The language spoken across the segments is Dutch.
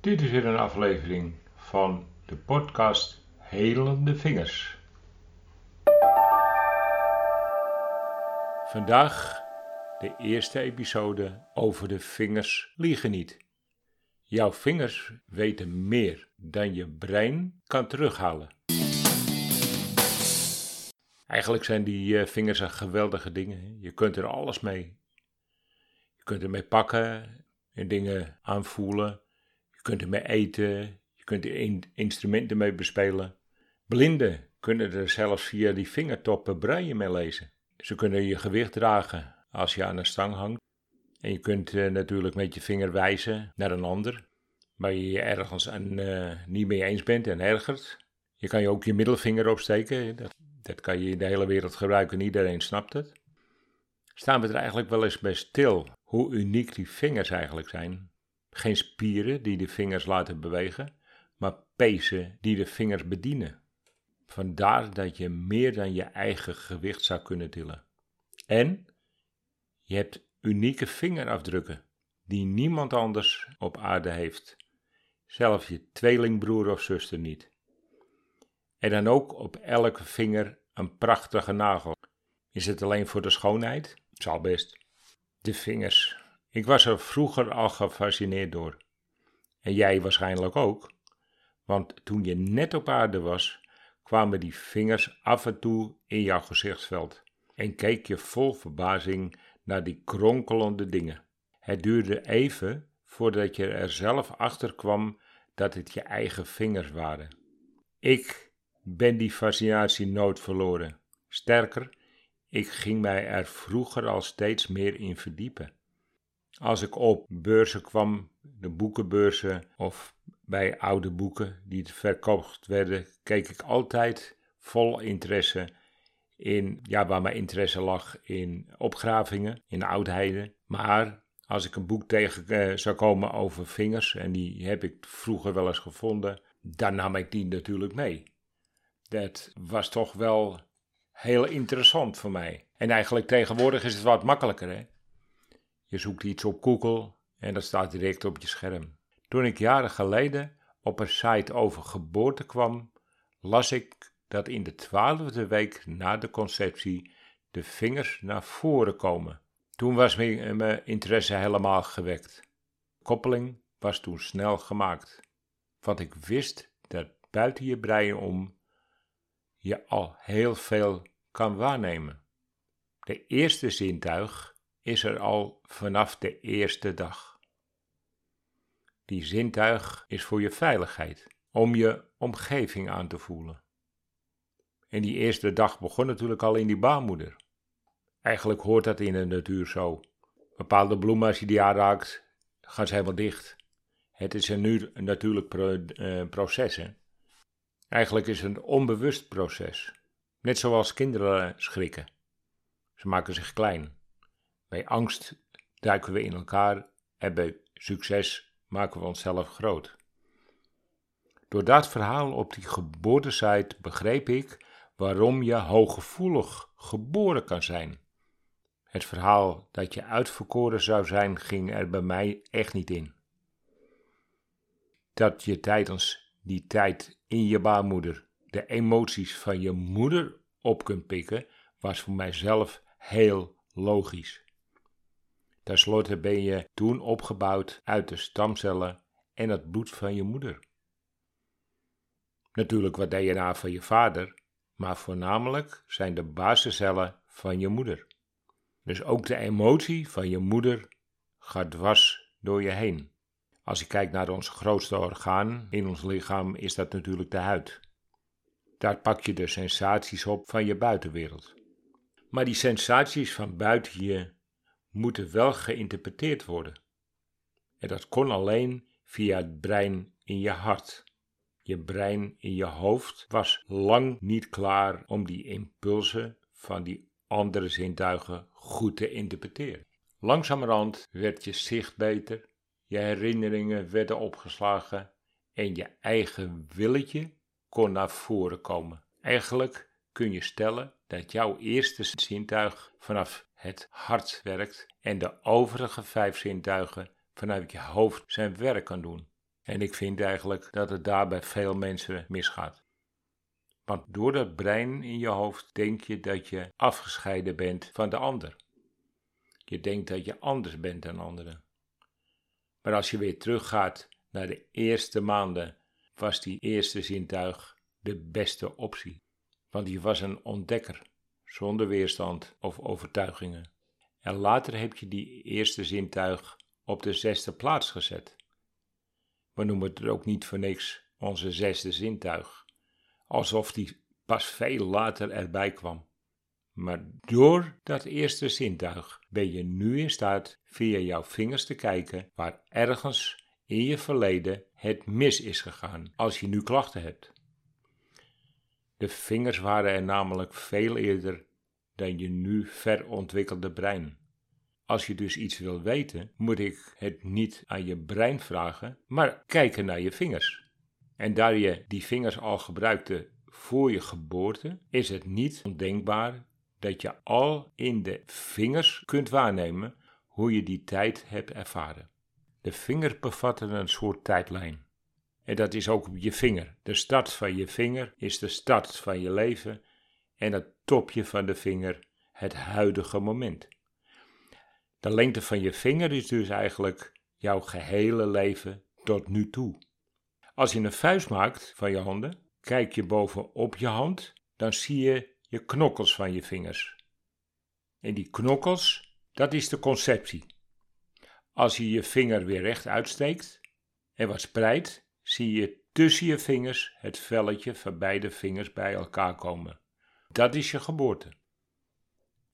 Dit is weer een aflevering van de podcast Helende Vingers. Vandaag de eerste episode over de vingers liegen niet. Jouw vingers weten meer dan je brein kan terughalen. Eigenlijk zijn die eh, vingers een geweldige dingen. Je kunt er alles mee. Je kunt ermee pakken en dingen aanvoelen. Je kunt ermee eten. Je kunt er instrumenten mee bespelen. Blinden kunnen er zelfs via die vingertoppen breien mee lezen. Ze kunnen je gewicht dragen als je aan een stang hangt. En je kunt uh, natuurlijk met je vinger wijzen naar een ander, waar je je ergens uh, niet mee eens bent en ergert. Je kan je ook je middelvinger opsteken, dat, dat kan je in de hele wereld gebruiken, iedereen snapt het. Staan we er eigenlijk wel eens bij stil hoe uniek die vingers eigenlijk zijn? Geen spieren die de vingers laten bewegen, maar pezen die de vingers bedienen. Vandaar dat je meer dan je eigen gewicht zou kunnen tillen. En je hebt unieke vingerafdrukken die niemand anders op aarde heeft, zelfs je tweelingbroer of zuster niet. En dan ook op elke vinger een prachtige nagel. Is het alleen voor de schoonheid? Zal best. De vingers. Ik was er vroeger al gefascineerd door. En jij waarschijnlijk ook. Want toen je net op aarde was, kwamen die vingers af en toe in jouw gezichtsveld en keek je vol verbazing naar die kronkelende dingen. Het duurde even voordat je er zelf achter kwam dat het je eigen vingers waren. Ik ben die fascinatie nooit verloren. Sterker, ik ging mij er vroeger al steeds meer in verdiepen. Als ik op beurzen kwam, de boekenbeurzen of bij oude boeken die verkocht werden, keek ik altijd vol interesse in, ja, waar mijn interesse lag in opgravingen, in oudheden. Maar als ik een boek tegen uh, zou komen over vingers, en die heb ik vroeger wel eens gevonden, dan nam ik die natuurlijk mee. Dat was toch wel heel interessant voor mij. En eigenlijk tegenwoordig is het wat makkelijker, hè? Je zoekt iets op Google en dat staat direct op je scherm. Toen ik jaren geleden op een site over geboorte kwam, las ik dat in de twaalfde week na de conceptie de vingers naar voren komen. Toen was mijn interesse helemaal gewekt. Koppeling was toen snel gemaakt, want ik wist dat buiten je breien om je al heel veel kan waarnemen. De eerste zintuig is er al vanaf de eerste dag. Die zintuig is voor je veiligheid, om je omgeving aan te voelen. En die eerste dag begon natuurlijk al in die baarmoeder. Eigenlijk hoort dat in de natuur zo. Bepaalde bloemen, als je die aanraakt, gaan ze helemaal dicht. Het is een, nu, natuurlijk eh, proces. Hè? Eigenlijk is het een onbewust proces. Net zoals kinderen schrikken. Ze maken zich klein. Bij angst duiken we in elkaar en bij succes maken we onszelf groot. Door dat verhaal op die geboortesite begreep ik waarom je hooggevoelig geboren kan zijn. Het verhaal dat je uitverkoren zou zijn ging er bij mij echt niet in. Dat je tijdens die tijd in je baarmoeder de emoties van je moeder op kunt pikken, was voor mijzelf heel logisch. Ten slotte ben je toen opgebouwd uit de stamcellen en het bloed van je moeder. Natuurlijk wat DNA van je vader, maar voornamelijk zijn de basiscellen van je moeder. Dus ook de emotie van je moeder gaat dwars door je heen. Als je kijkt naar ons grootste orgaan in ons lichaam, is dat natuurlijk de huid. Daar pak je de sensaties op van je buitenwereld. Maar die sensaties van buiten je moeten wel geïnterpreteerd worden. En dat kon alleen via het brein in je hart. Je brein in je hoofd was lang niet klaar om die impulsen van die andere zintuigen goed te interpreteren. Langzamerhand werd je zicht beter, je herinneringen werden opgeslagen en je eigen willetje kon naar voren komen. Eigenlijk kun je stellen dat jouw eerste zintuig vanaf het hart werkt en de overige vijf zintuigen vanuit je hoofd zijn werk kan doen. En ik vind eigenlijk dat het daar bij veel mensen misgaat. Want door dat brein in je hoofd denk je dat je afgescheiden bent van de ander. Je denkt dat je anders bent dan anderen. Maar als je weer teruggaat naar de eerste maanden, was die eerste zintuig de beste optie. Want je was een ontdekker, zonder weerstand of overtuigingen. En later heb je die eerste zintuig op de zesde plaats gezet. We noemen het ook niet voor niks onze zesde zintuig, alsof die pas veel later erbij kwam. Maar door dat eerste zintuig ben je nu in staat via jouw vingers te kijken waar ergens in je verleden het mis is gegaan als je nu klachten hebt. De vingers waren er namelijk veel eerder dan je nu verontwikkelde brein. Als je dus iets wil weten, moet ik het niet aan je brein vragen, maar kijken naar je vingers. En daar je die vingers al gebruikte voor je geboorte, is het niet ondenkbaar dat je al in de vingers kunt waarnemen hoe je die tijd hebt ervaren. De vingers bevatten een soort tijdlijn. En dat is ook je vinger. De start van je vinger is de start van je leven en het topje van de vinger het huidige moment. De lengte van je vinger is dus eigenlijk jouw gehele leven tot nu toe. Als je een vuist maakt van je handen, kijk je bovenop je hand, dan zie je je knokkels van je vingers. En die knokkels, dat is de conceptie. Als je je vinger weer recht uitsteekt en wat spreidt, zie je tussen je vingers het velletje van beide vingers bij elkaar komen. Dat is je geboorte.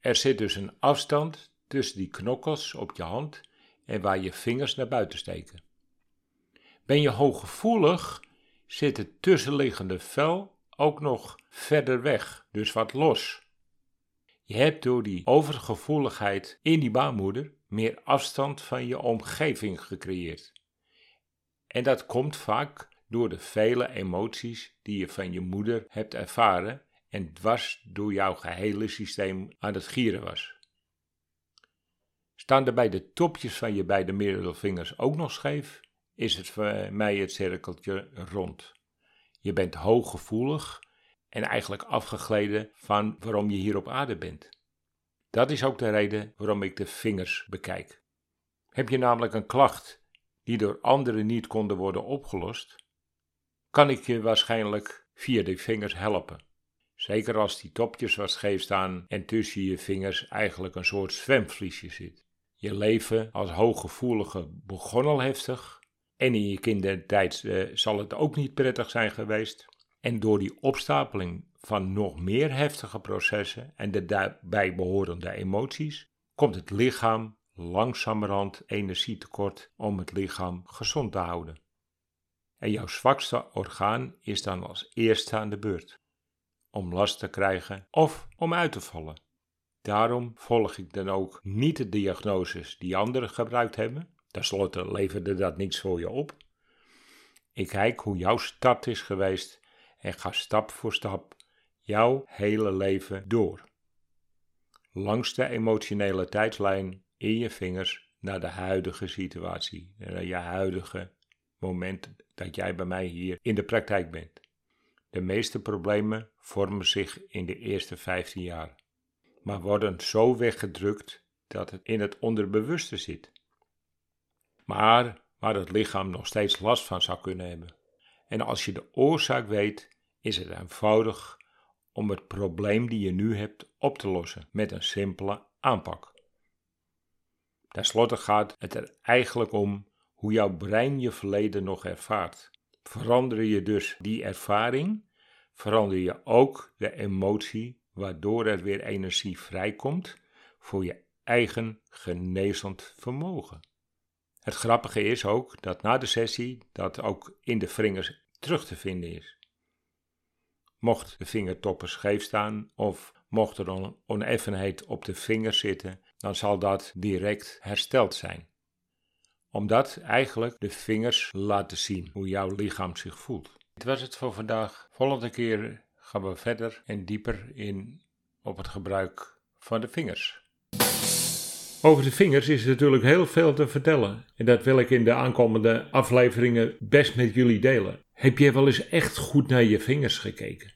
Er zit dus een afstand tussen die knokkels op je hand en waar je vingers naar buiten steken. Ben je hooggevoelig, zit het tussenliggende vel ook nog verder weg, dus wat los. Je hebt door die overgevoeligheid in die baarmoeder meer afstand van je omgeving gecreëerd. En dat komt vaak door de vele emoties die je van je moeder hebt ervaren en dwars door jouw gehele systeem aan het gieren was. Staan er bij de topjes van je beide middelvingers ook nog scheef, is het voor mij het cirkeltje rond. Je bent hooggevoelig en eigenlijk afgegleden van waarom je hier op aarde bent. Dat is ook de reden waarom ik de vingers bekijk. Heb je namelijk een klacht die door anderen niet konden worden opgelost, kan ik je waarschijnlijk via de vingers helpen. Zeker als die topjes wat scheef staan en tussen je vingers eigenlijk een soort zwemvliesje zit. Je leven als hooggevoelige begon al heftig en in je kindertijd uh, zal het ook niet prettig zijn geweest. En door die opstapeling van nog meer heftige processen en de daarbij behorende emoties, komt het lichaam langzamerhand energietekort om het lichaam gezond te houden. En jouw zwakste orgaan is dan als eerste aan de beurt, om last te krijgen of om uit te vallen. Daarom volg ik dan ook niet de diagnoses die anderen gebruikt hebben. Ten slotte leverde dat niets voor je op. Ik kijk hoe jouw start is geweest en ga stap voor stap jouw hele leven door. Langs de emotionele tijdlijn in je vingers naar de huidige situatie, naar je huidige moment dat jij bij mij hier in de praktijk bent. De meeste problemen vormen zich in de eerste 15 jaar, maar worden zo weggedrukt dat het in het onderbewuste zit. Maar waar het lichaam nog steeds last van zou kunnen hebben. En als je de oorzaak weet, is het eenvoudig om het probleem die je nu hebt op te lossen met een simpele aanpak. Ten slotte gaat het er eigenlijk om hoe jouw brein je verleden nog ervaart. Verander je dus die ervaring, verander je ook de emotie waardoor er weer energie vrijkomt voor je eigen genezend vermogen. Het grappige is ook dat na de sessie dat ook in de vingers terug te vinden is. Mocht de vingertoppen scheef staan of mocht er een oneffenheid op de vingers zitten, dan zal dat direct hersteld zijn. Omdat eigenlijk de vingers laten zien hoe jouw lichaam zich voelt. Dit was het voor vandaag. Volgende keer gaan we verder en dieper in op het gebruik van de vingers. Over de vingers is natuurlijk heel veel te vertellen. En dat wil ik in de aankomende afleveringen best met jullie delen. Heb jij wel eens echt goed naar je vingers gekeken?